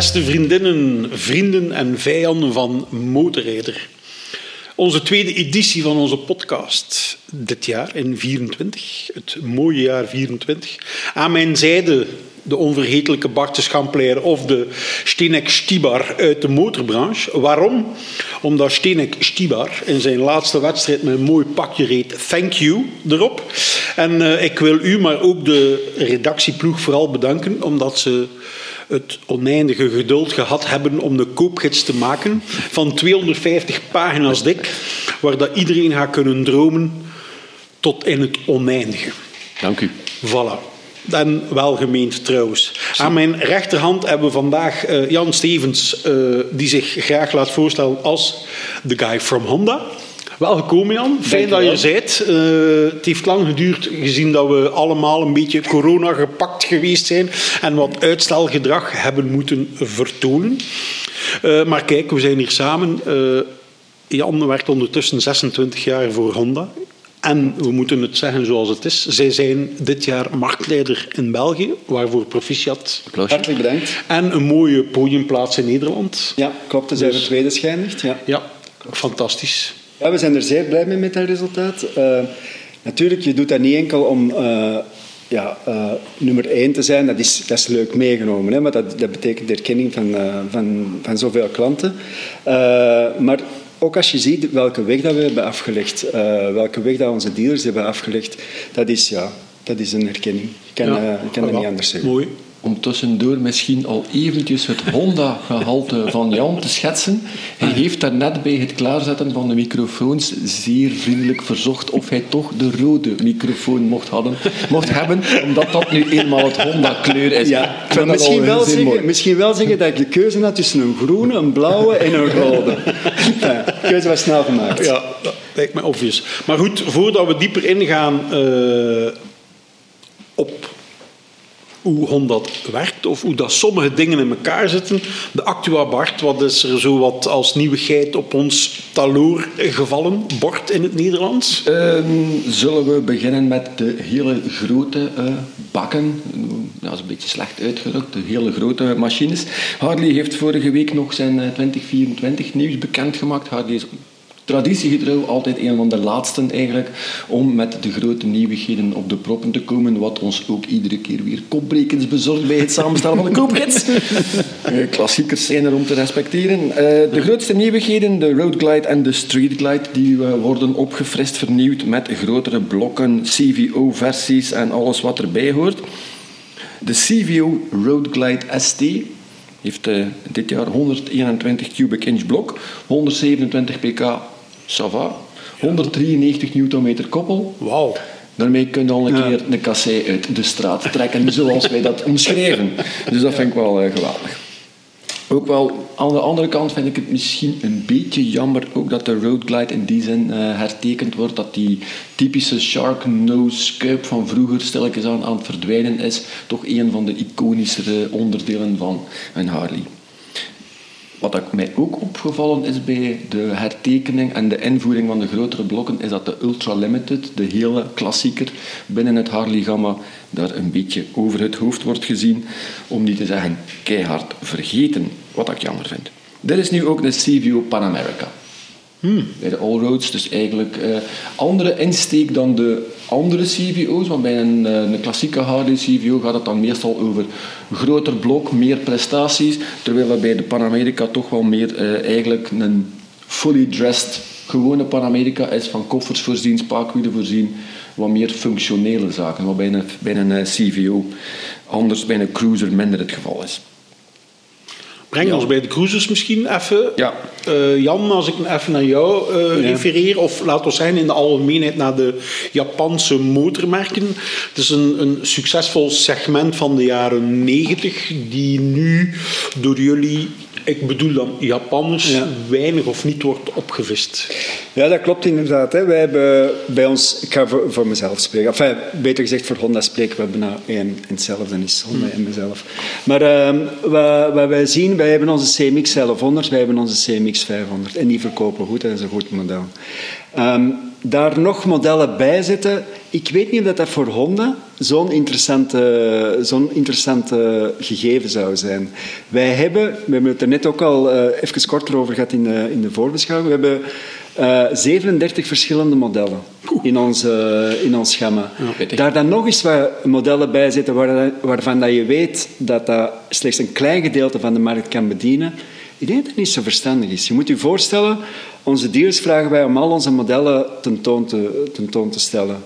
beste vriendinnen, vrienden en vijanden van Motorrijder. Onze tweede editie van onze podcast dit jaar in 24, het mooie jaar 24. Aan mijn zijde de onvergetelijke Bart of de Stenek Stibar uit de motorbranche. Waarom? Omdat Stenek Stibar in zijn laatste wedstrijd met een mooi pakje reed Thank You erop. En uh, ik wil u, maar ook de redactieploeg vooral bedanken, omdat ze het oneindige geduld gehad hebben om de koopgids te maken van 250 pagina's dik, waar dat iedereen gaat kunnen dromen tot in het oneindige. Dank u. Voilà. En welgemeend trouwens. Aan mijn rechterhand hebben we vandaag uh, Jan Stevens, uh, die zich graag laat voorstellen als de guy from Honda. Welkom Jan, fijn dat je er bent. Uh, het heeft lang geduurd gezien dat we allemaal een beetje corona gepakt geweest zijn en wat uitstelgedrag hebben moeten vertonen. Uh, maar kijk, we zijn hier samen. Uh, Jan werkt ondertussen 26 jaar voor Honda. En we moeten het zeggen zoals het is. Zij zijn dit jaar marktleider in België, waarvoor proficiat. Applausje. Hartelijk bedankt. En een mooie podiumplaats in Nederland. Ja, klopt. Dan zijn we tweede schijnigd. Ja. ja, fantastisch. Ja, we zijn er zeer blij mee met dat resultaat. Uh, natuurlijk, je doet dat niet enkel om uh, ja, uh, nummer één te zijn. Dat is, dat is leuk meegenomen, hè, maar dat, dat betekent erkenning van, van, van zoveel klanten. maar ook als je ziet welke weg dat we hebben afgelegd, welke weg dat onze dealers hebben afgelegd, dat is, ja, dat is een erkenning. Ik kan, ja, ik kan dat niet anders zeggen. Mooi om tussendoor misschien al eventjes het Honda-gehalte van Jan te schetsen. Hij heeft daarnet bij het klaarzetten van de microfoons zeer vriendelijk verzocht of hij toch de rode microfoon mocht, hadden, mocht hebben, omdat dat nu eenmaal het Honda-kleur is. Ja, maar misschien, wel zeggen, misschien wel zeggen dat ik de keuze had tussen een groene, een blauwe en een rode. Ja, de keuze was snel gemaakt. Ja, dat lijkt me obvious. Maar goed, voordat we dieper ingaan uh, op hoe Honda werkt of hoe dat sommige dingen in elkaar zitten. De Actua Bart, wat is er zo wat als nieuwigheid op ons taloor gevallen? Bord in het Nederlands? Um, zullen we beginnen met de hele grote uh, bakken. Dat is een beetje slecht uitgedrukt, de hele grote machines. Harley heeft vorige week nog zijn 2024 nieuws bekendgemaakt. Harley traditiegetrouw altijd een van de laatsten eigenlijk om met de grote nieuwigheden op de proppen te komen, wat ons ook iedere keer weer kopbrekens bezorgt bij het samenstellen van de koopgids. Eh, klassiekers zijn er om te respecteren. Uh, de grootste nieuwigheden, de Road Glide en de Street Glide, die uh, worden opgefrist, vernieuwd met grotere blokken, CVO-versies en alles wat erbij hoort. De CVO Road Glide ST heeft uh, dit jaar 121 cubic inch blok, 127 pk Sava. 193 newtonmeter koppel. Wauw. Daarmee kun je al een keer een kassei uit de straat trekken, zoals wij dat omschrijven. Dus dat vind ik wel uh, geweldig. Ook wel, aan de andere kant vind ik het misschien een beetje jammer ook dat de Road Glide in die zin uh, hertekend wordt. Dat die typische shark nose kuip van vroeger stilletjes aan, aan het verdwijnen is. Toch een van de iconischere onderdelen van een Harley. Wat mij ook opgevallen is bij de hertekening en de invoering van de grotere blokken, is dat de Ultra Limited, de hele klassieker binnen het Harley-gamma, daar een beetje over het hoofd wordt gezien, om niet te zeggen keihard vergeten, wat ik jammer vind. Dit is nu ook de CVO Pan America. Hmm. Bij de Allroads, dus eigenlijk uh, andere insteek dan de andere CVO's. Want bij een, uh, een klassieke Harley CVO gaat het dan meestal over groter blok, meer prestaties. Terwijl dat bij de Panamerica toch wel meer uh, eigenlijk een fully dressed gewone Panamerica is van koffers voorzien, spaakwielen voorzien. Wat meer functionele zaken, wat bij een, bij een CVO anders bij een cruiser minder het geval is. Breng ja. ons bij de cruisers misschien even. Ja. Uh, Jan, als ik even naar jou uh, ja. refereer, of laat ons zijn in de algemeenheid naar de Japanse motormerken. Het is een, een succesvol segment van de jaren 90 die nu door jullie ik bedoel dan Japanners, ja. weinig of niet wordt opgevist. Ja, dat klopt inderdaad. Hè. Wij hebben bij ons, ik ga voor, voor mezelf spreken, enfin, beter gezegd voor Honda spreken we bijna één en hetzelfde is, Honda en mezelf. Maar uh, wat, wat, wij zien, wij hebben onze CMX 1100, wij hebben onze CMX 500 en die verkopen goed, dat is een goed model. Um, daar nog modellen bij zitten ik weet niet of dat, dat voor Honda zo'n interessante, zo'n interessante gegeven zou zijn. Wij hebben, we hebben het er net ook al uh, even kort over gehad in de, in de voorbeschouwing, we hebben uh, 37 verschillende modellen in ons, uh, in ons gamma. Ja, Daar dan nog eens wat modellen bij zitten waar, waarvan dat je weet dat dat slechts een klein gedeelte van de markt kan bedienen. Ik denk dat het niet zo verstandig is. Je moet je voorstellen, onze dealers vragen wij om al onze modellen tentoon te, tentoon te stellen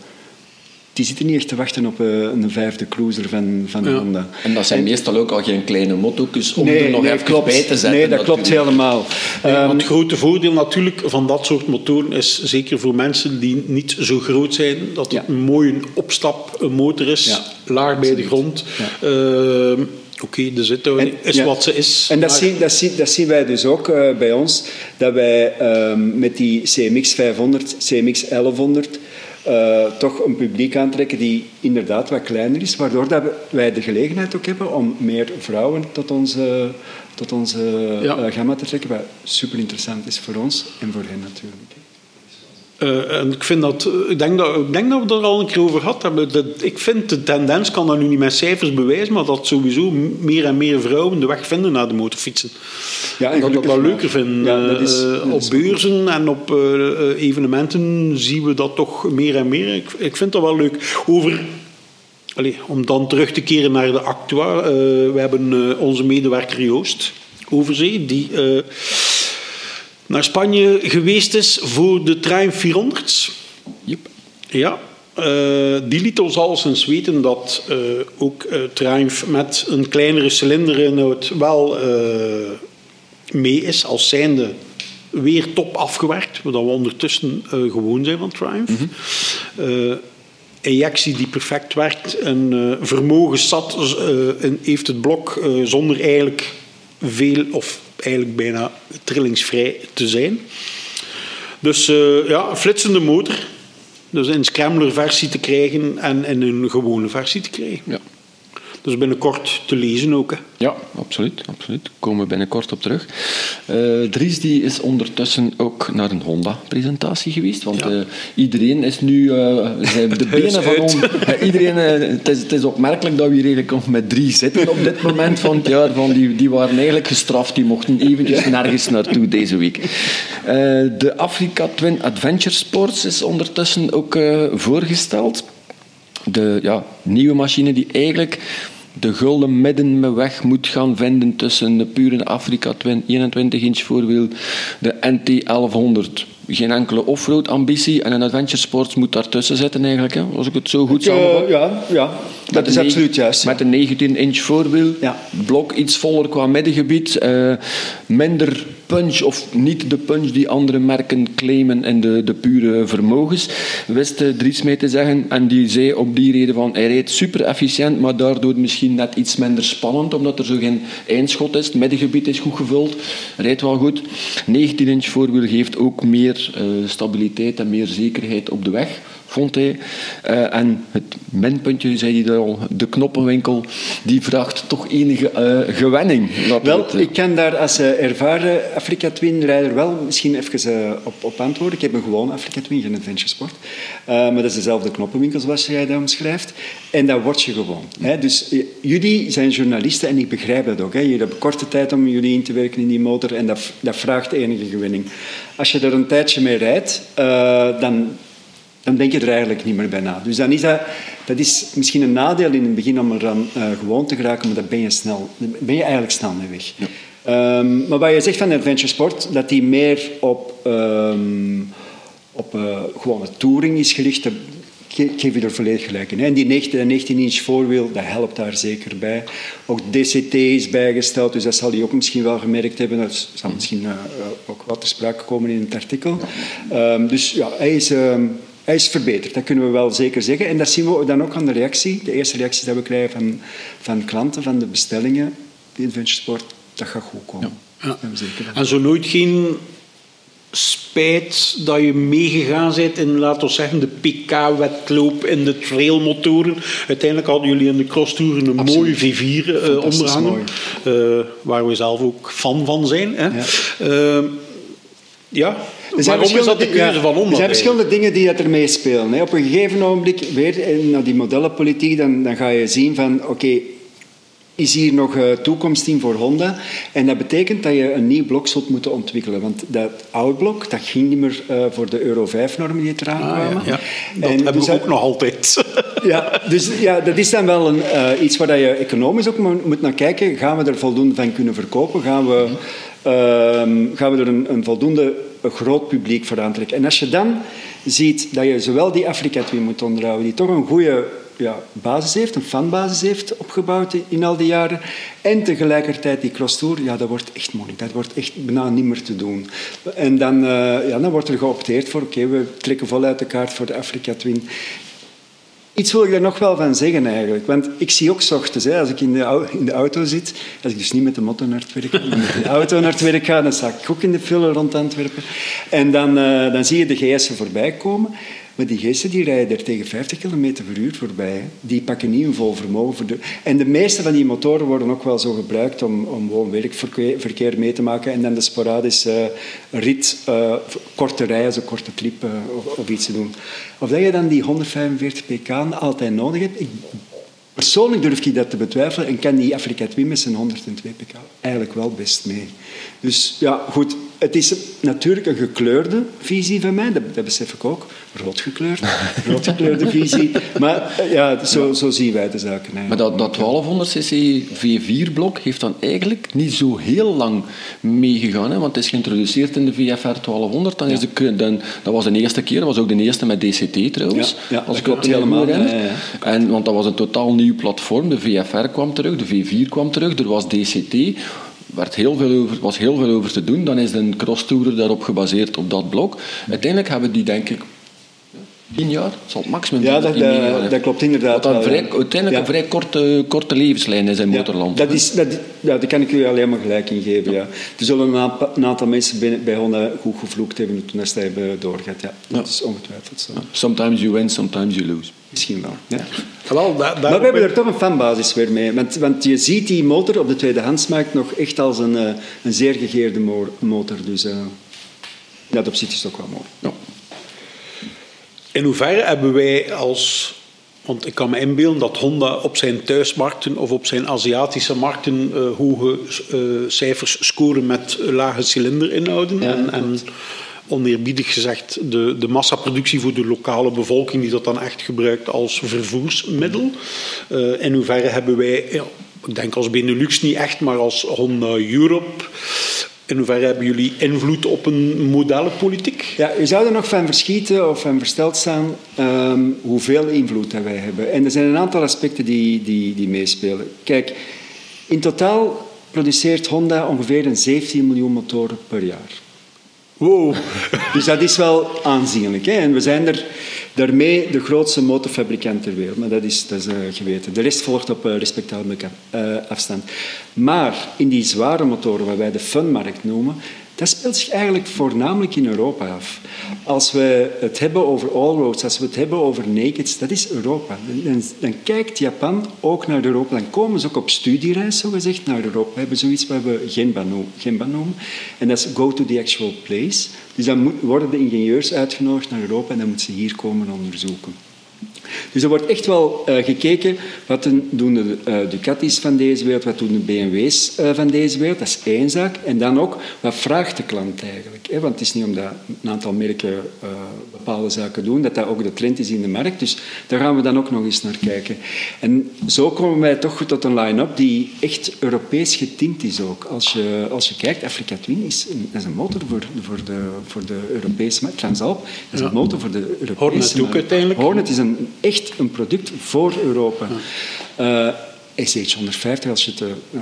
die zitten niet echt te wachten op uh, een vijfde cruiser van, van ja. Honda. En dat zijn en, meestal ook al geen kleine motto's om nee, er nog nee, even klopt, bij te zetten. Nee, dat klopt helemaal. Nee, um, het grote voordeel natuurlijk van dat soort motoren is, zeker voor mensen die niet zo groot zijn, dat het ja. een mooie opstapmotor is, ja, laag bij de grond. Ja. Uh, Oké, okay, de zithouding is ja. wat ze is. En dat, maar... zien, dat, zien, dat zien wij dus ook uh, bij ons, dat wij um, met die CMX 500, CMX 1100 uh, toch een publiek aantrekken die inderdaad wat kleiner is, waardoor dat wij de gelegenheid ook hebben om meer vrouwen tot onze, tot onze ja. uh, gamma te trekken, wat super interessant is voor ons en voor hen natuurlijk. Uh, en ik, vind dat, ik, denk dat, ik denk dat we het er al een keer over gehad hebben. Dat, ik vind de tendens, kan dat nu niet met cijfers bewijzen, maar dat sowieso meer en meer vrouwen de weg vinden naar de motorfietsen. Ja, en dat ik dat wel leuker vind. Ja, dat is, uh, op beurzen en op uh, evenementen zien we dat toch meer en meer. Ik, ik vind dat wel leuk. Over Allee, om dan terug te keren naar de actua. Uh, we hebben uh, onze medewerker Joost Overzee, die uh, naar Spanje geweest is voor de Triumph 400. Yep. Ja, uh, die liet ons al eens weten dat uh, ook uh, Triumph met een kleinere cilinder wel mee is als zijnde weer top afgewerkt, wat we ondertussen gewoon zijn van Triumph. Mm -hmm. ejectie die perfect werkt en vermogen zat en heeft het blok zonder eigenlijk veel of eigenlijk bijna trillingsvrij te zijn. Dus uh, ja, flitsende motor. Dus in scrambler versie te krijgen en in een gewone versie te krijgen. Ja. Dus binnenkort te lezen ook. Hè. Ja, absoluut. absoluut. Komen we binnenkort op terug. Uh, Dries die is ondertussen ook naar een Honda-presentatie geweest. Want ja. uh, iedereen is nu... Uh, zijn de benen van ons... iedereen, het, is, het is opmerkelijk dat we hier eigenlijk nog met drie zitten op dit moment van het jaar. Van die, die waren eigenlijk gestraft. Die mochten eventjes nergens naartoe deze week. de Africa Twin Adventure Sports is ondertussen ook voorgesteld de ja, nieuwe machine die eigenlijk de gulden middenweg moet gaan vinden tussen de pure Afrika 21 inch voorwiel, de NT 1100 geen enkele offroad ambitie en een adventure sports moet daartussen zitten eigenlijk, hè, als ik het zo goed samenvat. Uh, ja, ja, dat is absoluut juist. Met een 19 inch voorwiel, ja. blok iets voller qua middengebied, uh, minder punch of niet de punch die andere merken claimen in de, de pure vermogens, wist Dries mee te zeggen en die zei op die reden van hij reed super efficiënt, maar daardoor misschien net iets minder spannend, omdat er zo geen eindschot is, het middengebied is goed gevuld, rijdt wel goed. 19 inch voorwiel geeft ook meer meer uh, stabiliteit en meer zekerheid op de weg, vond hij. Uh, en het minpuntje, zei hij al, de knoppenwinkel, die vraagt toch enige uh, gewenning. Wel, het, ik kan daar als ervaren Afrika Twin-rijder wel misschien even op, op antwoorden. Ik heb een gewoon Afrika Twin, geen Adventure Sport. maar dat is dezelfde knoppenwinkel zoals jij dat omschrijft. En dat word je gewoon. Hè? Dus jullie zijn journalisten en ik begrijp dat ook. Hè? Jullie hebben korte tijd om jullie in te werken in die motor en dat, dat vraagt enige gewinning. Als je er een tijdje mee rijdt, uh, dan, dan denk je er eigenlijk niet meer bij na. Dus dan is dat, dat is misschien een nadeel in het begin om er dan uh, gewoon te geraken, maar dan ben je, snel, ben je eigenlijk snel mee weg. Ja. Um, maar wat je zegt van adventure sport, dat die meer op, um, op uh, gewone touring is gericht, ik geef je er volledig gelijk in. En die 19 inch voorwiel, dat helpt daar zeker bij. Ook DCT is bijgesteld, dus dat zal hij ook misschien wel gemerkt hebben. Dat zal misschien uh, ook wat te sprake komen in het artikel. Um, dus ja, hij is... Hij is verbeterd, dat kunnen we wel zeker zeggen. En dat zien we dan ook aan de reactie. De eerste reacties die we krijgen van, van klanten, van de bestellingen. Die Adventure Sport, dat gaat goed komen. Ja. Ja. En zo nooit geen spijt dat je meegegaan bent in, laten we zeggen, de PK-wedloop in de trailmotoren. Uiteindelijk hadden jullie in de crosstouren een mooie V4 uh, onderhangen, uh, waar we zelf ook fan van zijn. Hè. Ja. Uh, ja. Waarom is dat de keuze van? Er zijn verschillende dingen die dat ermee spelen. Hè. Op een gegeven ogenblik, weer naar die modellenpolitiek, dan, dan ga je zien van, oké, is hier nog uh, toekomst in voor Honda. En dat betekent dat je een nieuw blok zult moeten ontwikkelen. Want dat oude blok, dat ging niet meer uh, voor de Euro 5-normen die eraan ah, kwamen. Ja, ja. Dat en hebben dus we ook nog altijd. ja, dus ja, dat is dan wel een, uh, iets waar je economisch ook moet naar kijken. Gaan we er voldoende van kunnen verkopen? Gaan we, gaan we er een, een voldoende groot publiek voor aantrekken? En als je dan ziet dat je zowel die Afrika Twin moet onderhouden, die toch een goede ja, basis heeft, een fanbasis heeft opgebouwd in al die jaren. En tegelijkertijd die cross tour, ja, dat wordt echt moeilijk. Dat wordt echt bijna niet meer te doen. En dan, uh, ja, dan wordt er geopteerd voor, oké, we trekken voluit de kaart voor de Afrika Twin. Iets wil ik daar nog wel van zeggen eigenlijk. Want ik zie ook ochtends, hè, als ik in de, in de auto zit, als ik dus niet met de motto naar het werk ga, met de auto naar het werk ga, dan sta ik ook in de file rond Antwerpen. En dan, uh, dan zie je de GS'en voorbij komen. Maar die geesten die rijden er tegen 50 km per uur voorbij. Die pakken niet een vol vermogen. En de meeste van die motoren worden ook wel zo gebruikt om, om gewoon werkverkeer mee te maken en dan de sporadische uh, rit, uh, korte rijden, zo korte trip uh, of, iets te doen. Of dat je dan die 145 pk altijd nodig hebt, persoonlijk durf ik dat te betwijfelen en kan die Afrika Twin met zijn 102 pk eigenlijk wel best mee. Dus ja, goed, het is natuurlijk een gekleurde visie van mij, dat, dat besef ik ook. Roodgekleurd, roodgekleurde visie. Maar eh, ja, zo, zo zien wij de zaken eigenlijk. Maar dat, dat 1200cc V4-blok heeft dan eigenlijk niet zo heel lang meegegaan. Hè? Want het is geïntroduceerd in de VFR 1200. Dan is de, dan, dat was de eerste keer, dat was ook de eerste met DCT trouwens. Ja, als ik het helemaal ja, En, Want dat was een totaal nieuw platform. De VFR kwam terug, de V4 kwam terug, er was DCT werd heel veel over, was heel veel over te doen. Dan is een crosstourer daarop gebaseerd op dat blok. Uiteindelijk hebben die, denk ik, tien jaar, zal het maximum ja, dat, dat, dat, klopt inderdaad. Wat vrij, uiteindelijk ja. een vrij korte, korte levenslijn is in motorland. Dat is, dat, ja, daar kan ik u alleen maar gelijk in geven. Ja. Er zullen een, een aantal mensen bij, bij Honda goed gevloekt hebben toen ze hebben doorgaat. Ja, dat is ongetwijfeld zo. Sometimes you win, sometimes you lose. Misschien wel. Ja. Wel, daar, maar we hebben er toch een fanbasis weer mee. Want, want je ziet die motor op de tweedehandsmarkt nog echt als een, uh, een zeer gegeerde motor. Dus uh, dat opzicht is toch wel mooi. In hoeverre hebben wij als. Want ik kan me inbeelden dat Honda op zijn thuismarkten of op zijn Aziatische markten uh, hoge cijfers scoren met lage cilinderinhouden. Ja, en, en oneerbiedig gezegd de, de massaproductie voor de lokale bevolking die dat dan echt gebruikt als vervoersmiddel. Uh, in hoeverre hebben wij, ja, ik denk als Benelux niet echt, maar als Honda Europe, in hoeverre hebben jullie invloed op een modellenpolitiek? Ja, je zou er nog van verschieten of van versteld staan um, hoeveel invloed dat wij hebben. En er zijn een aantal aspecten die, die, die meespelen. Kijk, in totaal produceert Honda ongeveer een 17 miljoen motoren per jaar. Wow. Dus dat is wel aanzienlijk. Hè? En we zijn er daarmee de grootste motorfabrikant ter wereld. Maar dat is, dat uh, geweten. De rest volgt op uh, respectabele uh, afstand. Maar in die zware motoren, wat wij de funmarkt noemen, dat speelt zich eigenlijk voornamelijk in Europa af. Als we het hebben over allroads, als we het hebben over nakeds, dat is Europa. Dan, dan, kijkt Japan ook naar Europa. Dan komen ze ook op studiereis, zo gezegd, naar Europa. We hebben zoiets wat we Genba noemen. En dat is go to the actual place. Dus dan worden de ingenieurs uitgenodigd naar Europa en dan moeten ze hier komen onderzoeken. Dus er wordt echt wel uh, gekeken wat doen de uh, Ducatis van deze wereld, wat doen de BMW's eh, van deze wereld. Dat is één zaak. En dan ook, wat vraagt de klant eigenlijk? Hè? Want het is niet omdat een aantal merken bepaalde zaken doen, dat dat ook de trend is in de markt. Dus daar gaan we dan ook nog eens naar kijken. En zo komen wij toch tot een line-up die echt Europees getint is ook. Als je, als je kijkt, Africa Twin is een, is een motor voor, voor, de, voor de Europese markt. Transalp is een motor voor de Europese Hornet ook uiteindelijk. Hornet is een echt een product voor Europa. Uh, SH150, als je het... Uh,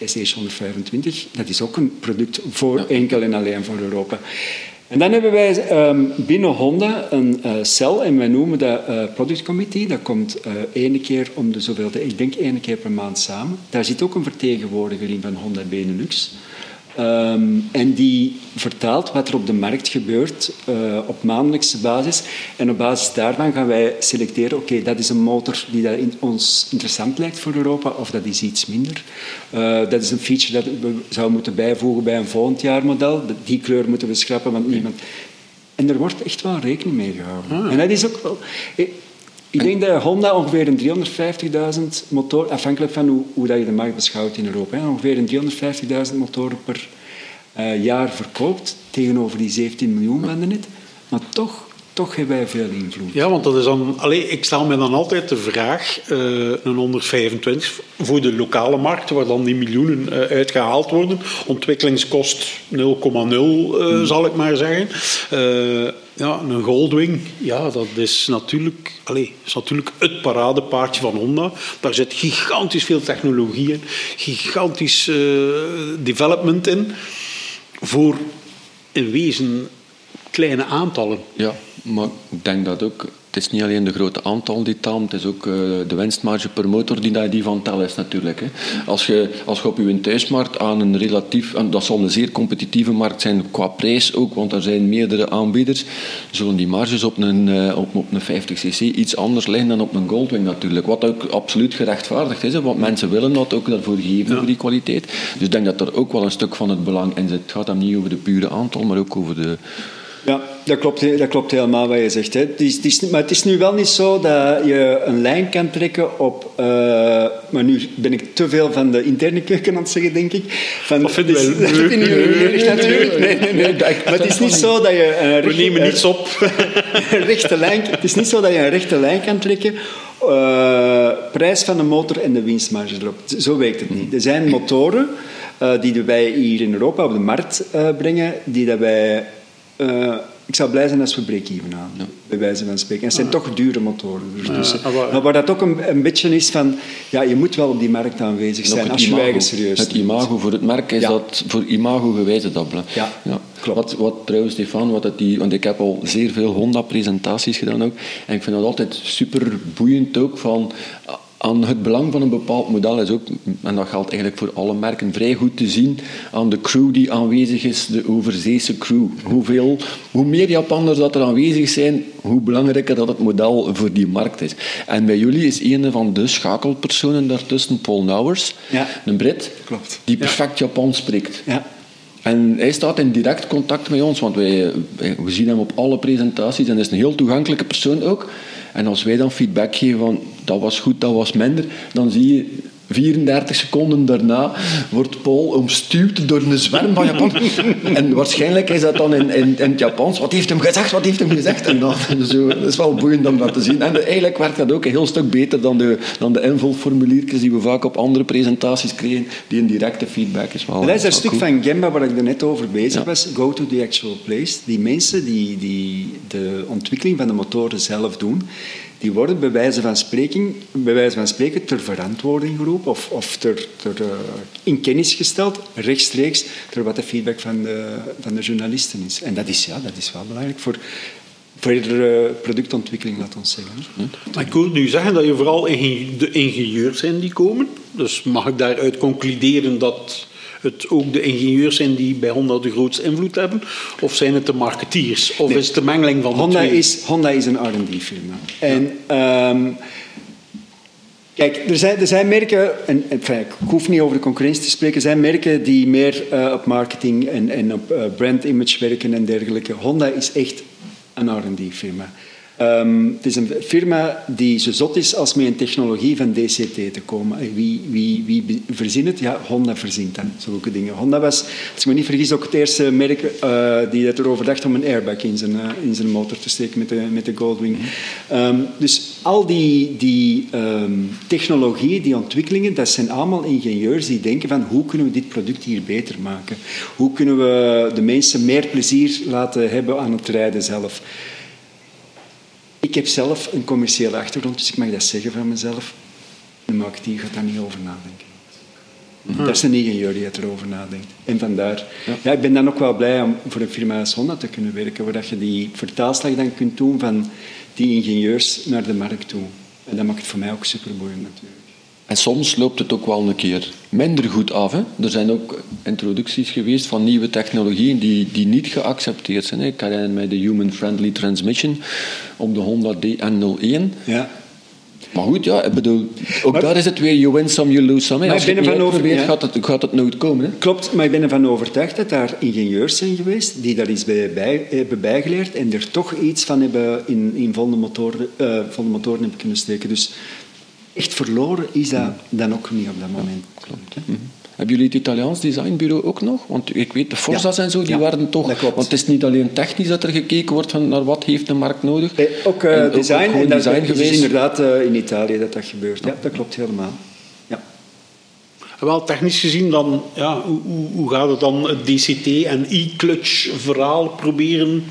SH125, dat is ook een product voor enkel en alleen voor Europa. En dan hebben wij um, binnen Honda een uh, cel en wij noemen dat uh, Product Committee. Dat komt uh, ene keer om de zoveel, ik denk ene keer per maand samen. Daar zit ook een vertegenwoordiger in van Honda Benelux. Ehm, en die vertaalt wat er op de markt gebeurt uh, op maandelijkse basis. En op basis daarvan gaan wij selecteren, oké, dat is een motor die dat in ons interessant lijkt voor Europa, of dat is iets minder. Uh, dat is een feature dat we zouden moeten bijvoegen bij een volgend jaar model. Die kleur moeten we schrappen, want niemand... En er wordt echt wel rekening mee gehouden. Ah. En dat is ook wel... Ik denk dat Honda ongeveer een 350.000 motor, afhankelijk van hoe, hoe dat je de markt beschouwt in Europa, hè, ongeveer een 350.000 motoren per uh, jaar verkoopt tegenover die 17 miljoen van net. Maar toch toch hebben wij veel invloed. Ja, want dat is dan... Allez, ik stel me dan altijd de vraag, uh, een 125 voor de lokale markt, waar dan die miljoenen uh, uitgehaald worden. Ontwikkelingskost 0,0, uh, hmm. zal ik maar zeggen. ja, een Goldwing, ja, dat is natuurlijk, allez, is natuurlijk het paradepaardje van Honda. Daar zit gigantisch veel technologie in, gigantisch development in, voor in wezen kleine aantallen. Ja, maar ik denk dat ook het is niet alleen de grote aantal die telt, het is ook uh, de winstmarge per motor die, die van tel is natuurlijk. Hè. Als, je, als je op je thuismarkt aan een relatief, en dat zal een zeer competitieve markt zijn qua prijs ook, want er zijn meerdere aanbieders, zullen die marges op een, uh, op, op een 50cc iets anders liggen dan op een Goldwing natuurlijk. Wat ook absoluut gerechtvaardigd is, hè, want mensen willen dat ook daarvoor geven, ja. voor die kwaliteit. Dus ik denk dat er ook wel een stuk van het belang in zit. Het gaat dan niet over de pure aantal, maar ook over de ja, dat klopt, dat klopt helemaal wat je zegt. Hè. Het is, het is, maar het is nu wel niet zo dat je een lijn kan trekken op... Uh, maar nu ben ik te veel van de interne keuken aan het zeggen, denk ik. Van, dat vind ik wel Dat vind ik natuurlijk. Nee, nee, nee. Maar het is niet zo dat je... Een rechte, We nemen niets op. Rechte lijn, het is niet zo dat je een rechte lijn kan trekken uh, prijs van de motor en de winstmarge erop. Zo werkt het niet. Er zijn motoren uh, die wij hier in Europa op de markt uh, brengen, die dat wij uh, ik zou blij zijn als we break-even aan, ja. bij wijze van spreken. En het zijn ah. toch dure motoren. Dus, dus, ah, maar waar dat ook een, een, beetje is van, ja, je moet wel op die markt aanwezig zijn als je eigen serieus Het imago voor het merk is dat voor imago gewijze dubbelen. Ja, ja. Klopt. Wat, wat trouwens, Stefan, wat dat die, want ik heb al zeer veel Honda-presentaties gedaan ook. En ik vind dat altijd super boeiend ook van aan het belang van een bepaald model is ook, en dat geldt eigenlijk voor alle merken, vrij goed te zien aan de crew die aanwezig is, de overzeese crew. Hoeveel, hoe meer Japanners dat er aanwezig zijn, hoe belangrijker dat het model voor die markt is. En bij jullie is een van de schakelpersonen daartussen Paul Nauwers, ja. een Brit, Klopt. die perfect ja. Japans spreekt. Ja. En hij staat in direct contact met ons, want wij, we zien hem op alle presentaties en is een heel toegankelijke persoon ook. En als wij dan feedback geven van dat was goed, dat was minder, dan zie je 34 seconden daarna wordt Paul omstuwd door een zwerm van Japan. en waarschijnlijk is dat dan in, in, in, het Japans. Wat heeft hem gezegd? Wat heeft hem gezegd? En dat, zo, dat is wel boeiend om dat te zien. En eigenlijk werkt dat ook een heel stuk beter dan de, dan de invulformuliertjes die we vaak op andere presentaties kregen. Die een directe feedback is wel. Dat is een stuk van Gemba waar ik er net over bezig was. Go to the actual place. Die mensen die, die de ontwikkeling van de motoren zelf doen die worden bij wijze van, spreken, bij van spreken ter verantwoording geroepen of, of ter, ter uh, in kennis gesteld, rechtstreeks, door wat de feedback van de, van de journalisten is. En dat is, ja, dat is wel belangrijk voor, verdere productontwikkeling, laat ons zeggen. Maar ik wil nu zeggen dat je vooral de ingenieurs zijn die komen. Dus mag ik daaruit concluderen dat het ook de ingenieurs zijn die bij Honda de grootste invloed hebben? Of zijn het de marketeers? Of is het de mengeling van Honda twee? Is, Honda is een R&D-firma. En... Ehm, kijk, er zijn, er zijn merken, en, enfin, ik hoef niet over de concurrentie te spreken, er zijn merken die meer uh, op marketing en, en op uh, brand image werken en dergelijke. Honda is echt een R&D-firma. Um, het is een firma die zo zot is als met een technologie van DCT te komen. Wie, wie, wie verzint het? Ja, Honda verzint dat, zulke dingen. Honda was, als ik me niet vergis, ook het eerste merk uh, die erover dacht om een airbag in zijn, uh, in zijn motor te steken met de, met de Goldwing. Um, dus al die, die um, technologieën, die ontwikkelingen, dat zijn allemaal ingenieurs die denken van hoe kunnen we dit product hier beter maken? Hoe kunnen we de mensen meer plezier laten hebben aan het rijden zelf? Ik heb zelf een commerciële achtergrond, dus ik mag dat zeggen van mezelf. De marketeer gaat daar niet over nadenken. Mhm. Dat is een ingenieur die erover nadenkt. En vandaar, ja. ja. ik ben dan ook wel blij om voor een firma als Honda te kunnen werken, waar je die vertaalslag dan kunt doen van die ingenieurs naar de markt toe. En dat maakt het voor mij ook superboeiend natuurlijk. En soms loopt het ook wel een keer minder goed af. Hè. Er zijn ook introducties geweest van nieuwe technologieën die, die niet geaccepteerd zijn. Hè. Ik herinner mij de Human Friendly Transmission op de Honda DN01. Ja. Maar goed, ja, ik bedoel, ook Maar- daar is het weer you win some, you lose some. hè. Maar Als je het uitprobeert, ja. gaat, het, gaat het nooit komen. Hè. Klopt, maar ik ben ervan overtuigd dat daar ingenieurs zijn geweest die daar iets bij, bij, hebben bijgeleerd en er toch iets van hebben in, in volgende, motoren, volgende motoren hebben kunnen steken. Dus echt verloren is dat dan ook niet op dat moment. Klopt, hè? Hebben jullie het Italiaans designbureau ook nog? Want ik weet, de Forza's Ja. en zo, die Ja, waren toch... dat klopt. Want het is niet alleen technisch dat er gekeken wordt van naar wat heeft de markt nodig. Eh, ook eh, En design, gewoon en dat, design dat is geweest. inderdaad eh, in Italië dat dat gebeurt. Ja, dat klopt helemaal. Ja. Wel, technisch gezien dan, ja, hoe, hoe, hoe gaat het dan het DCT en e-clutch verhaal proberen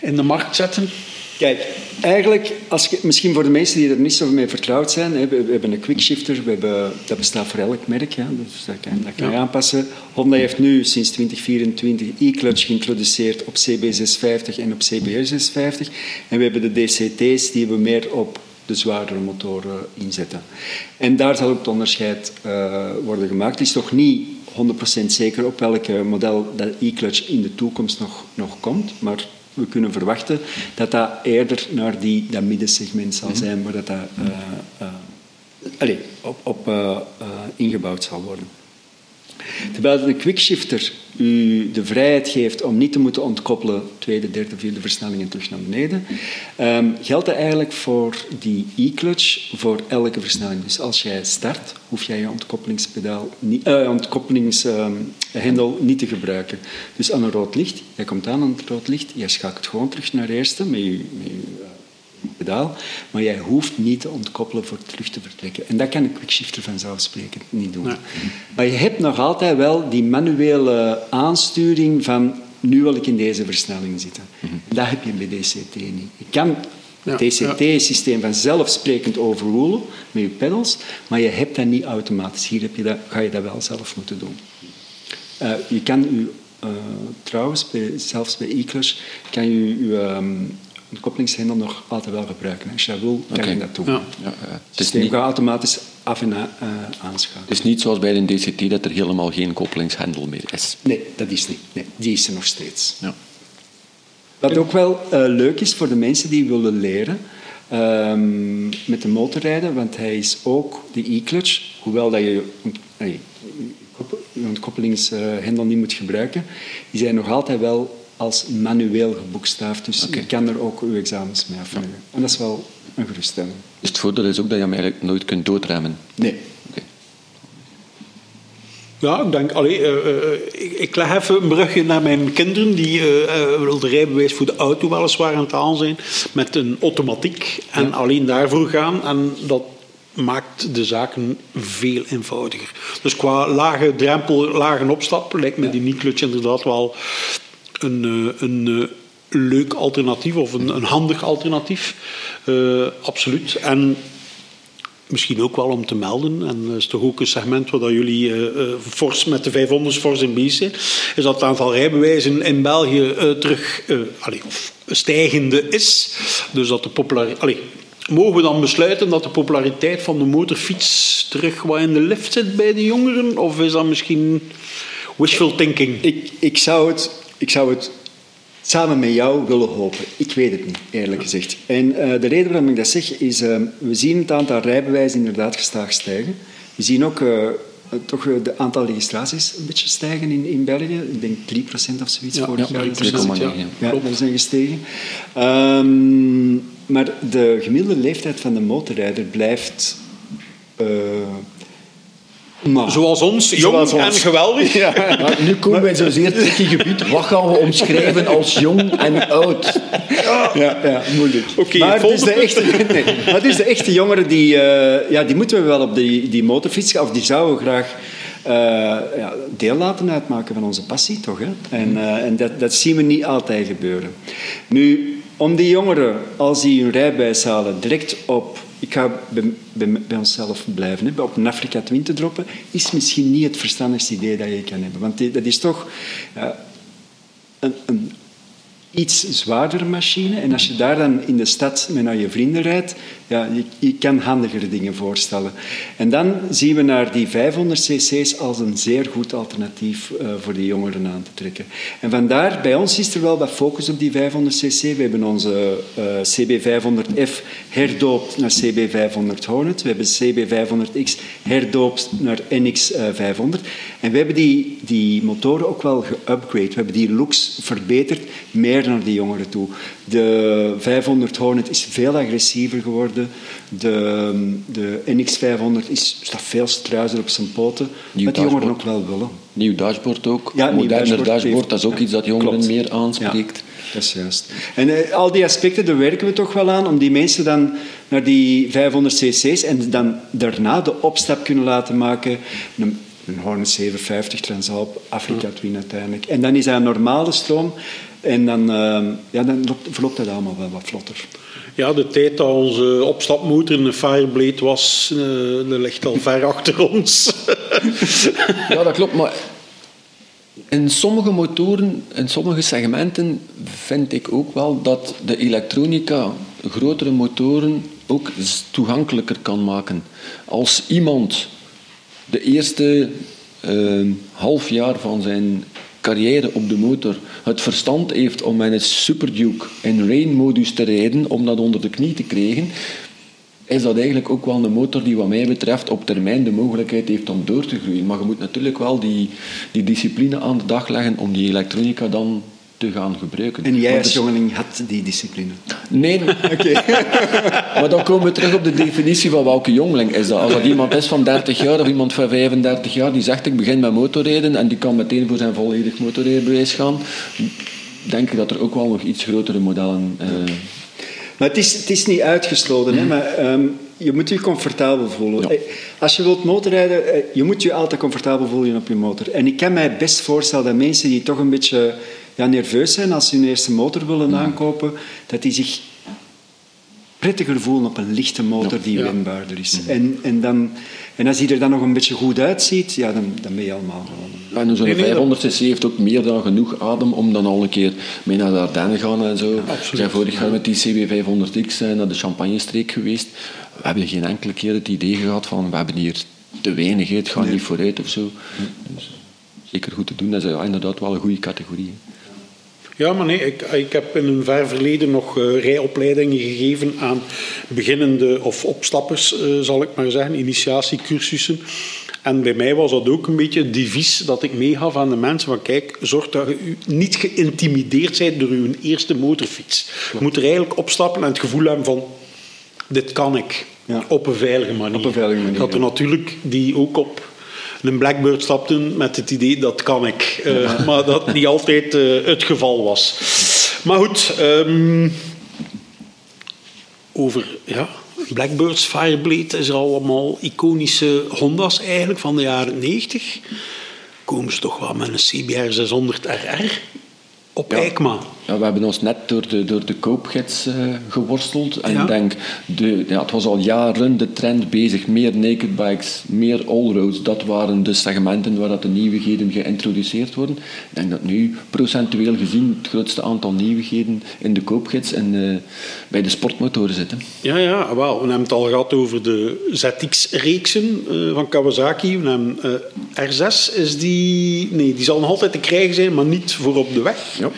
in de markt zetten? Kijk, eigenlijk, als je, misschien voor de mensen die er niet zo mee vertrouwd zijn, hè, we, we hebben een quickshifter, we hebben, dat bestaat voor elk merk, dus dat kan, dat kan je aanpassen. Honda heeft nu sinds 2024 e-clutch geïntroduceerd op CB650 en op CBR650. En we hebben de DCT's die we meer op de zwaardere motoren inzetten. En daar zal ook het onderscheid eh, worden gemaakt. Het is nog niet 100% zeker op welk model dat e-clutch in de toekomst nog, nog komt, maar we kunnen verwachten dat dat eerder naar die, dat middensegment zal zijn, waar dat, dat eh, eh, allee, op, op eh, ingebouwd zal worden. Terwijl de quickshifter u de vrijheid geeft om niet te moeten ontkoppelen, tweede, derde, vierde versnelling en terug naar beneden, ehm, geldt dat eigenlijk voor die e-clutch voor elke versnelling. Dus als jij start, hoef jij je ontkoppelingspedaal niet, eh, ontkoppelingshendel niet te gebruiken. Dus aan een rood licht, jij komt aan aan het rood licht, jij schakelt gewoon terug naar eerste met met je pedaal, maar jij hoeft niet te ontkoppelen voor terug te vertrekken. En dat kan een quickshifter vanzelfsprekend niet doen. Nee. Maar je hebt nog altijd wel die manuele aansturing van nu wil ik in deze versnelling zitten. Dat heb je bij DCT niet. Je kan het Ja, DCT-systeem vanzelfsprekend overrulen met je pedals, maar je hebt dat niet automatisch. Hier heb je dat, ga je dat wel zelf moeten doen. Eh, je kan je, eh, trouwens, bij, zelfs bij e-clutch, kan je je ehm, ontkoppelingshendel nog altijd wel gebruiken. Als je dat wil, kan je dat doen. Ja. Ja, ja. Het systeem niet, gaat automatisch af en aan eh, aanschakelen. het is niet zoals bij de DCT dat er helemaal geen koppelingshendel meer is. Nee, dat is niet. Nee, die is er nog steeds. Ja. Wat ook wel eh, leuk is voor de mensen die willen leren ehm, met de motorrijden, want hij is ook de e-clutch, hoewel dat nee, je ontkoppelingshendel niet moet gebruiken, is hij nog altijd wel als manueel geboekstaafd. Dus je kan er ook je examens mee afleggen. En dat is wel een geruststelling. Dus het voordeel is ook dat je hem eigenlijk nooit kunt doodremmen. Nee. Oké. Ja, ik denk, allee, eh, eh, ik, ik leg even een brugje naar mijn kinderen, die eh eh, wel de rijbewijs voor de auto weliswaar aan het halen zijn, met een automatiek en alleen daarvoor gaan. En dat maakt de zaken veel eenvoudiger. Dus qua lage drempel, lage opstap, lijkt me die niet-clutch inderdaad wel een, eh, een eh, leuk alternatief of een, een handig alternatief. Eh, absoluut. En Misschien ook wel om te melden, en dat is toch ook een segment waar jullie fors met de 500 fors in bezig is dat het aantal rijbewijzen in België terug of stijgende is. Dus dat de populariteit... Mogen we dan besluiten dat de populariteit van de motorfiets terug wat in de lift zit bij de jongeren? Of is dat misschien wishful thinking? Ik, ik, zou het, ik zou het samen met jou willen hopen. Ik weet het niet, eerlijk gezegd. En eh, de reden waarom ik dat zeg is, eh, we zien het aantal rijbewijzen inderdaad gestaag stijgen. We zien ook eh, toch het aantal registraties een beetje stijgen in, in België. Ik denk 3% of zoiets Ja, vorig ja, jaar. 2,9, ja. Ja, dat zijn gestegen. Ehm, maar de gemiddelde leeftijd van de motorrijder blijft... maar- Zoals ons, jong Zoals en ons. geweldig. Maar nu komen we in zo'n zeer tricky gebied. Wat gaan we omschrijven als jong en oud? Ja, ja moeilijk. Oké, maar, het is de echte, nee, maar het is de echte jongeren die... eh, ja, die moeten we wel op die, die motorfiets gaan, of die zouden graag eh, ja, deel laten uitmaken van onze passie, toch? Hè? En, eh, en dat, dat zien we niet altijd gebeuren. Nu, om die jongeren, als die hun rijbewijs halen, direct op... Ik ga bij, onszelf blijven, hè, op een Afrika Twin te droppen, is misschien niet het verstandigste idee dat je kan hebben. Want dat is toch... ja, een, een iets zwaardere machine. En als je daar dan in de stad met naar je vrienden rijdt, ja, je, kan handigere dingen voorstellen. En dan zien we naar die 500 cc's als een zeer goed alternatief uh, voor die jongeren aan te trekken. En vandaar, bij ons is er wel wat focus op die 500 cc. We hebben onze uh, CB500F herdoopt naar CB500 Hornet. We hebben CB500X herdoopt naar NX500. En we hebben die, die motoren ook wel geüpgrade. We hebben die looks verbeterd, meer naar die jongeren toe. De 500 Hornet is veel agressiever geworden. De, de NX500 is, staat veel struizer op zijn poten. Nieuw wat die jongeren ook wel willen. Nieuw dashboard ook. Ja, Moderner dashboard, dashboard, dat is ook iets dat jongeren meer aanspreekt. Ja, dat is juist. En uh, al die aspecten, daar werken we toch wel aan, om die mensen dan naar die 500 cc's en dan daarna de opstap kunnen laten maken. Een, een Hornet 750 Transalp, Afrika Twin uiteindelijk. En dan is dat een normale stroom. En dan, uh, ja, dan verloopt dat allemaal wel wat vlotter. Ja, de tijd dat onze opstapmotor een Fireblade was, uh, dat ligt al ver achter ons. ja, dat klopt. Maar in sommige motoren, in sommige segmenten, vind ik ook wel dat de elektronica grotere motoren ook toegankelijker kan maken. Als iemand de eerste uh, half jaar van zijn carrière op de motor het verstand heeft om met een Superduke in rain-modus te rijden, om dat onder de knie te krijgen, is dat eigenlijk ook wel een motor die wat mij betreft op termijn de mogelijkheid heeft om door te groeien. Maar je moet natuurlijk wel die, die discipline aan de dag leggen om die elektronica dan te gaan gebruiken. En jij als jongeling had die discipline? Nee. Oké. maar dan komen we terug op de definitie van welke jongeling is dat. Als dat iemand is van 30 jaar of iemand van 35 jaar die zegt ik begin met motorrijden en die kan meteen voor zijn volledig motorrijbewijs gaan, denk ik dat er ook wel nog iets grotere modellen... Uh... Maar het is, het is niet uitgesloten, hè, mm. maar um, je moet je comfortabel voelen. Eh, als je wilt motorrijden, eh, je moet je altijd comfortabel voelen op je motor. En ik kan mij best voorstellen dat mensen die toch een beetje ja, nerveus zijn als ze hun eerste motor willen aankopen, dat die zich prettiger voelen op een lichte motor die wendbaarder is. En, en, dan, en als die er dan nog een beetje goed uitziet, ja, dan, dan ben je allemaal gewoon. en zo'n 500 cc heeft ook meer dan genoeg adem om dan al een keer mee naar de Ardennen te gaan en zo. We zijn vorig jaar met die CB500X eh, naar de Champagne-streek geweest. We hebben geen enkele keer het idee gehad van we hebben hier te weinig, het gaat niet vooruit of zo. Dus, zeker goed te doen, dat is inderdaad wel een goede categorie. Ja, maar nee, ik, ik heb in een ver verleden nog uh, rijopleidingen gegeven aan beginnende of opstappers, uh, zal ik maar zeggen, initiatiecursussen. En bij mij was dat ook een beetje het devies dat ik meegaf aan de mensen van kijk, zorg dat je niet geïntimideerd bent door je eerste motorfiets. Je moet er eigenlijk opstappen en het gevoel hebben van dit kan ik. Ja. Op een veilige manier. Op een veilige manier. Had er natuurlijk die ook op een Blackbird stapte met het idee dat kan ik. Uh, maar dat niet altijd uh, het geval was. Maar goed, um, over ja, Blackbirds, Fireblade is allemaal iconische Honda's eigenlijk van de jaren 90. Komen ze toch wel met een CBR 600 RR op ja. Eikma. Ja, we hebben ons net door de, door de koopgids uh, geworsteld. En ik denk, de, ja, het was al jaren de trend bezig. Meer naked bikes, meer allroads. Dat waren de segmenten waar dat de nieuwigheden geïntroduceerd worden. Ik denk dat nu procentueel gezien het grootste aantal nieuwigheden in de koopgids en uh, bij de sportmotoren zitten. Ja, ja, wel. We hebben het al gehad over de ZX-reeksen uh, van Kawasaki. We hebben, R6 is die... Nee, die zal nog altijd te krijgen zijn, maar niet voor op de weg. Ja.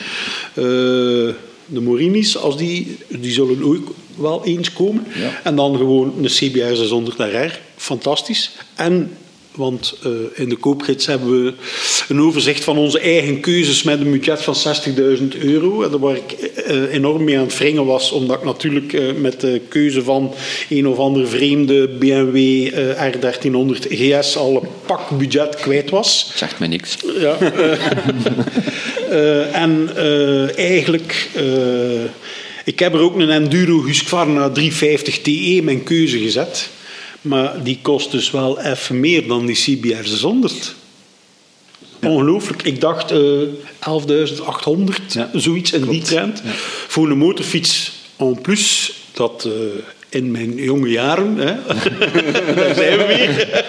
Eh, de Morinis, als die, die zullen ook wel eens komen. En dan gewoon een CBR 600 RR, fantastisch. En want uh, in de koopgids hebben we een overzicht van onze eigen keuzes met een budget van 60.000 euro. En waar ik uh, enorm mee aan het wringen was, omdat ik natuurlijk uh, met de keuze van een of andere vreemde BMW R1300 GS al een pak budget kwijt was. Zegt mij niks. Ja. en eigenlijk... ik heb er ook een Enduro Husqvarna 350 TE mijn keuze gezet. Maar die kost dus wel even meer dan die CBR 600. Ongelooflijk. Ik dacht uh, eh, 11.800, zoiets in die trend. Voor een motorfiets en plus, dat uh, in mijn jonge jaren, hè, daar zijn we weer.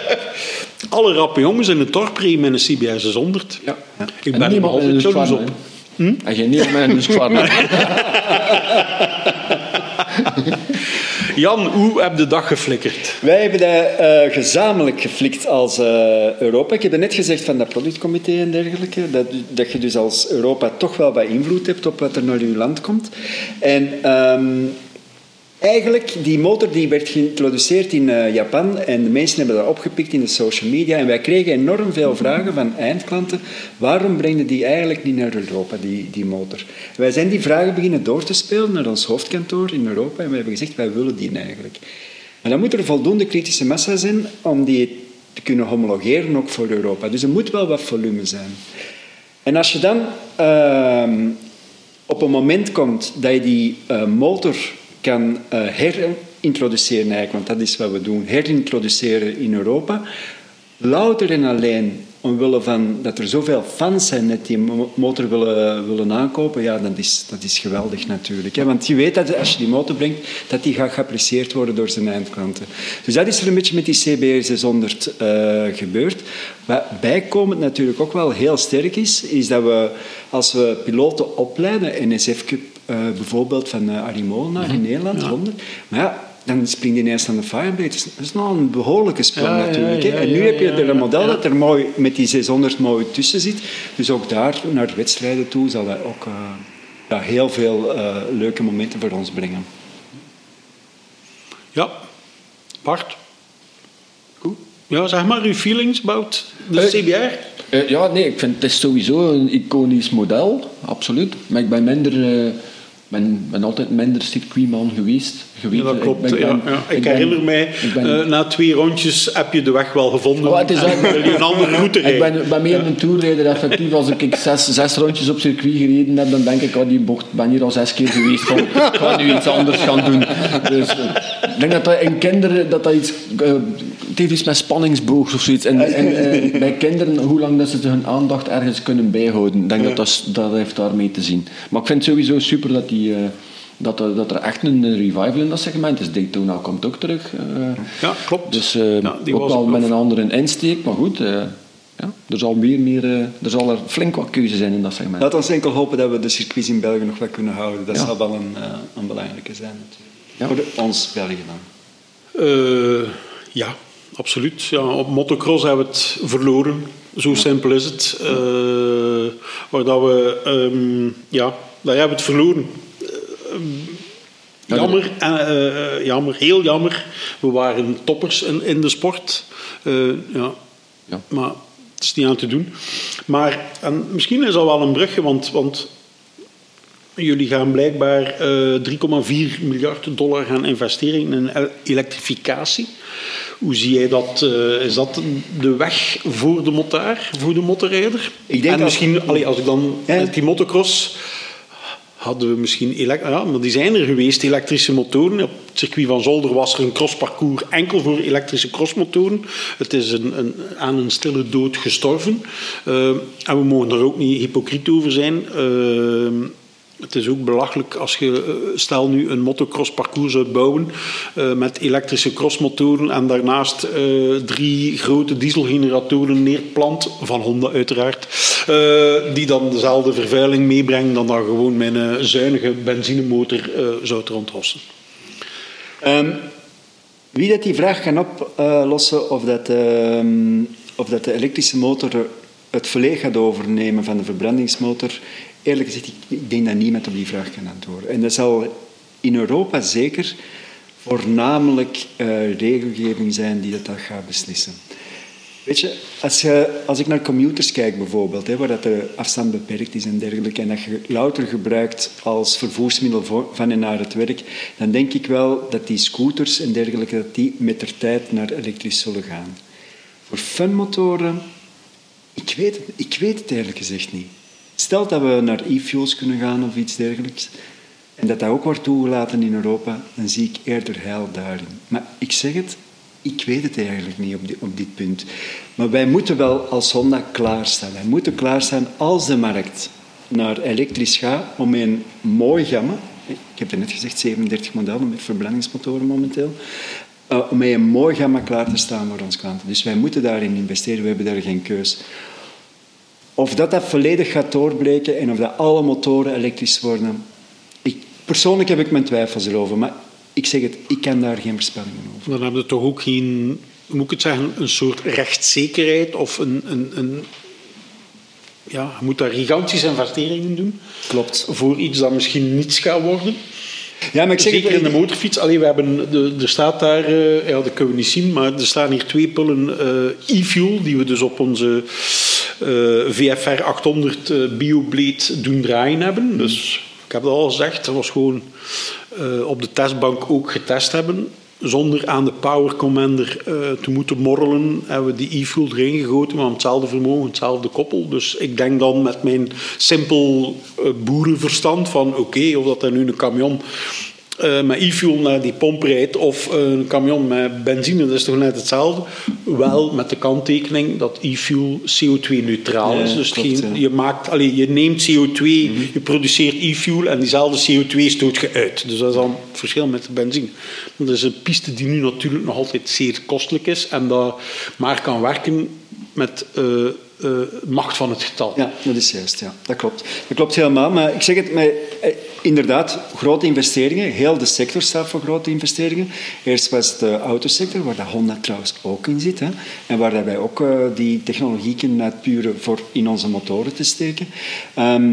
Alle rappe jongens in het dorp met een CBR 600. Ja. Ik ben er altijd jaloers op. Hm? En je niet met een Husqvarna. Jan, hoe heb je de dag geflikkerd? Wij hebben dat uh, gezamenlijk geflikt als uh, Europa. Ik heb net gezegd van dat productcomité en dergelijke, dat, dat je dus als Europa toch wel wat invloed hebt op wat er naar je land komt. En um, Eigenlijk, die motor die werd geïntroduceerd in uh, Japan en de mensen hebben dat opgepikt in de social media. En wij kregen enorm veel vragen van eindklanten. Waarom brengen die eigenlijk niet naar Europa, die, die motor? wij zijn die vragen beginnen door te spelen naar ons hoofdkantoor in Europa. En we hebben gezegd, wij willen die eigenlijk. Maar dan moet er voldoende kritische massa zijn om die te kunnen homologeren ook voor Europa. Dus er moet wel wat volume zijn. En als je dan uh, op een moment komt dat je die uh, motor kan uh, herintroduceren, eigenlijk, want dat is wat we doen, herintroduceren in Europa. Louter en alleen omwille van dat er zoveel fans zijn dat die motor willen, willen aankopen, ja, dat is, dat is geweldig natuurlijk. Hè? Want je weet dat als je die motor brengt, dat die gaat geapprecieerd worden door zijn eindklanten. Dus dat is er een beetje met die CBR 600 uh, gebeurd. Wat bijkomend natuurlijk ook wel heel sterk is, is dat we als we piloten opleiden, NSF Cup bijvoorbeeld van uh, Arimola in mhm. Nederland, ja. Maar ja, dan springt hij ineens aan de Fireblade. Dat is nog een behoorlijke sprong natuurlijk. Ja, en nu heb je er een model dat er mooi met die 600 mooi tussen zit. Dus ook daar naar wedstrijden toe zal dat ook uh, ja, heel veel uh, leuke momenten voor ons brengen. Ja, Bart. Goed. Ja, zeg maar uw feelings about de uh, CBR. Uh, ja, nee, ik vind het is sowieso een iconisch model, absoluut. Maar ik ben minder ben, ben altijd minder circuitman geweest. geweest. Ja, dat klopt. Ik, ja, ja. ik, herinner mij, uh, na twee rondjes heb je de weg wel gevonden. Oh, het is en een andere route Ik ben, ben meer een toerrijder, effectief. Als ik zes, zes rondjes op circuit gereden heb, dan denk ik, oh, die bocht ben hier al zes keer geweest. Van, ik ga nu iets anders gaan doen. Dus, uh, ik denk dat dat in kinderen dat dat iets... Uh, het heeft iets met spanningsboog of zoiets. En, en bij kinderen, hoe lang dat ze hun aandacht ergens kunnen bijhouden. Ik denk dat, dat dat heeft daarmee te zien. Maar ik vind het sowieso super dat die die, uh, dat, er, dat er echt een revival in dat segment is. Daytona komt ook terug. Uh, ja, klopt. Dus uh, ja, ook wel met een andere insteek, maar goed. Ja, er, zal meer, meer, er zal er flink wat keuze zijn in dat segment. Laat ons enkel hopen dat we de circuits in België nog wat kunnen houden. Dat ja. zal wel een, een belangrijke zijn natuurlijk. Voor ons België dan. ja, absoluut. Ja, op motocross hebben we het verloren. Zo simpel is het. waar dat we, um, ja, daar hebben we het verloren. Jammer, uh, jammer, heel jammer. We waren toppers in, in de sport. Uh, ja. ja. Maar het is niet aan te doen. Maar en misschien is dat wel een brugje, want, want jullie gaan blijkbaar 3,4 miljard dollar gaan investeren in elektrificatie. Hoe zie jij dat? is dat de weg voor de motaar, voor de motorrijder? Ik denk en misschien, dat... als ik dan met die motocross hadden we misschien... Ja, maar die zijn er geweest, elektrische motoren. Op het circuit van Zolder was er een crossparcours enkel voor elektrische crossmotoren. Het is een, een, aan een stille dood gestorven. Uh, en we mogen er ook niet hypocriet over zijn. Uh, het is ook belachelijk als je, eh, stel nu een motocross parcours zou bouwen uh, met elektrische crossmotoren en daarnaast uh, drie grote dieselgeneratoren neerplant, van Honda uiteraard, die dan dezelfde vervuiling meebrengen dan dat gewoon mijn zuinige benzinemotor zou rondhossen. Um, wie dat die vraag kan oplossen of dat, um, of dat de elektrische motor het verleeg gaat overnemen van de verbrandingsmotor, eerlijk gezegd, ik denk dat niemand op die vraag kan antwoorden. En dat zal in Europa zeker voornamelijk uh, regelgeving zijn die dat, gaat beslissen. Weet je, als, je, als ik naar computers kijk bijvoorbeeld, hè, waar dat de afstand beperkt is en dergelijke, en dat je louter gebruikt als vervoersmiddel van en naar het werk, dan denk ik wel dat die scooters en dergelijke, dat die met de tijd naar elektrisch zullen gaan. Voor funmotoren, ik weet ik weet het eerlijk gezegd niet. Stel dat we naar e-fuels kunnen gaan of iets dergelijks, en dat dat ook wordt toegelaten in Europa, dan zie ik eerder heil daarin. Maar ik zeg het, ik weet het eigenlijk niet op, die, op dit punt. Maar wij moeten wel als Honda klaarstaan. Wij moeten klaarstaan als de markt naar elektrisch gaat om een mooi gamma, ik heb het net gezegd, 37 modellen met verbrandingsmotoren momenteel, uh, om met een mooi gamma klaar te staan voor onze klanten. Dus wij moeten daarin investeren, we hebben daar geen keus. Of dat dat volledig gaat doorbreken en of dat alle motoren elektrisch worden, ik, persoonlijk heb ik mijn twijfels erover. Maar ik zeg het, ik kan daar geen voorspellingen over. Dan hebben we toch ook geen, hoe moet ik het zeggen, een soort rechtszekerheid of een, een, een ja, je moet daar gigantische investeringen doen. Klopt. Voor iets dat misschien niets gaat worden. Ja, maar ik zeg Zeker in de motorfiets. Allee, we hebben, de, er staat daar, eh, ja, dat kunnen we niet zien, maar er staan hier twee pullen eh, e-fuel die we dus op onze VFR 800 uh, BioBlade doen draaien hebben. Dus ik heb dat al gezegd, dat was gewoon eh, op de testbank ook getest hebben. Zonder aan de Power Commander eh, te moeten morrelen, hebben we die e-fuel erin gegoten, maar hetzelfde vermogen, hetzelfde koppel. Dus ik denk dan met mijn simpel eh, boerenverstand van oké, of dat er nu een camion eh, met e-fuel naar die pomp rijdt of een camion met benzine, dat is toch net hetzelfde. Wel met de kanttekening dat e-fuel CO2-neutraal Ja, is. Dus klopt, geen- ja. Mhm. je, maakt, allee, je neemt CO2, je produceert e-fuel en diezelfde CO2 stoot je uit. Dus dat is dan het verschil met de benzine. Dat is een piste die nu natuurlijk nog altijd zeer kostelijk is en dat maar kan werken met eh, eh, macht van het getal. Ja, dat is juist. Ja. Dat klopt. Dat klopt helemaal. Maar ik zeg het, maar, eh, inderdaad, grote investeringen. Heel de sector staat voor grote investeringen. Eerst was het de autosector, waar dat Honda trouwens ook in zit. Hè, en waar wij ook eh, die technologie kunnen uitpuren voor in onze motoren te steken. Ehm,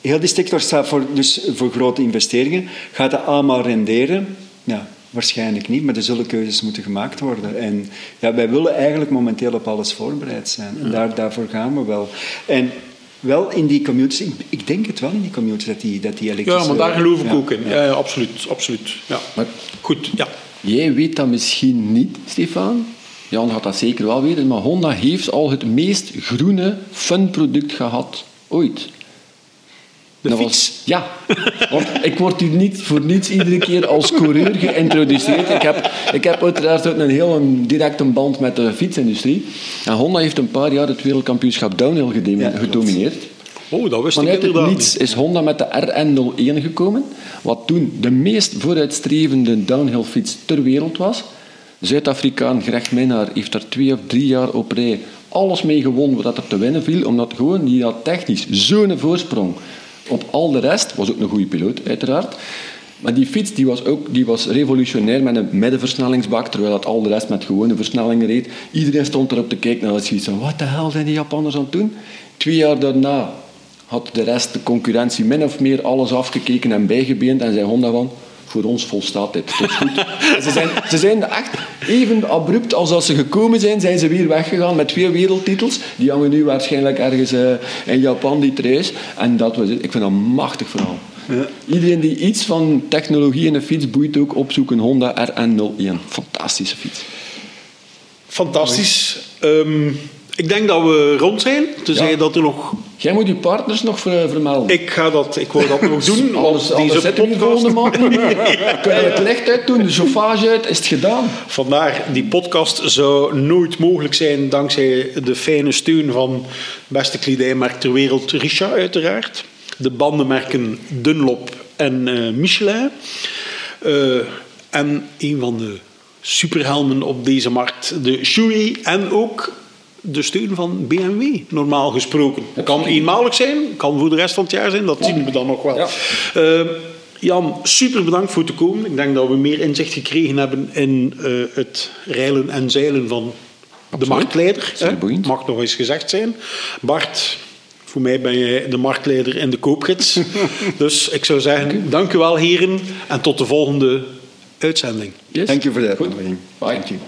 heel die sector staat voor, dus voor grote investeringen. Gaat dat allemaal renderen? Ja, Waarschijnlijk niet, maar er zullen keuzes moeten gemaakt worden. En ja, wij willen eigenlijk momenteel op alles voorbereid zijn. En daar, daarvoor gaan we wel. En wel in die commuters, ik, denk het wel in die commuters, dat die, dat die elektrische... Ja, maar daar geloof ik Ja, ook in. ja, absoluut. absoluut. Ja. Maar Goed, ja. Jij weet dat misschien niet, Stefan. Jan gaat dat zeker wel weten, maar Honda heeft al het meest groene fun-product gehad ooit. De Dat fiets. was- ja, want ik word hier niet voor niets iedere keer als coureur geïntroduceerd. Ik heb, ik heb uiteraard ook een heel een directe band met de fietsindustrie. En Honda heeft een paar jaar het wereldkampioenschap downhill gedem- Ja, gedomineerd. Oh, dat wist ik Vanuit het inderdaad niets niet. is Honda met de RN01 gekomen, wat toen de meest vooruitstrevende downhillfiets ter wereld was. Zuid-Afrikaan Greg Minnaar heeft daar twee of drie jaar op rij alles mee gewonnen wat er te winnen viel, omdat gewoon die had technisch zo'n voorsprong op al de rest. Was ook een goede piloot, uiteraard. Maar die fiets die was ook die was revolutionair met een middenversnellingsbak, terwijl dat al de rest met gewone versnellingen reed. Iedereen stond erop te kijken en had zoiets van, wat de hel zijn die Japanners aan het doen? Twee jaar daarna had de rest, de concurrentie, min of meer alles afgekeken en bijgebeend en zei Honda van, voor ons volstaat dit, is goed. Ze, zijn, ze zijn echt even abrupt als dat ze gekomen zijn, zijn ze weer weggegaan met twee wereldtitels. Die hangen nu waarschijnlijk ergens eh, in Japan, die treis. En dat was het. Ik vind dat een machtig verhaal. Iedereen die iets van technologie in een fiets boeit ook, opzoeken Honda RN01. Fantastische fiets. Fantastisch. Ehm, ik denk dat we rond zijn. Tenzij Ja. dat er nog... Jij moet je partners nog ver- vermelden. Ik ga dat, ik wou dat nog doen. Alles, alles deze zitten we hier podcast... volgende maand. Kunnen we het licht uit doen, de chauffage uit, is het gedaan. Vandaar, die podcast zou nooit mogelijk zijn dankzij de fijne steun van beste kledijmerk ter wereld, Richard uiteraard. De bandenmerken Dunlop en eh, Michelin. Eh, en een van de superhelmen op deze markt, de Shui. En ook de steun van BMW, normaal gesproken. Kan eenmalig zijn, kan voor de rest van het jaar zijn, dat zien we dan nog wel. Ja. Eh, Jan, super bedankt voor te komen. Ik denk dat we meer inzicht gekregen hebben in eh, het reilen en zeilen van de marktleider. Hè. Mag nog eens gezegd zijn. Bart, voor mij ben jij de marktleider in de koopgids. dus ik zou zeggen, dank u wel heren en tot de volgende uitzending. Yes. Dank u voor de Goed. uitnodiging. Bye. Dank u.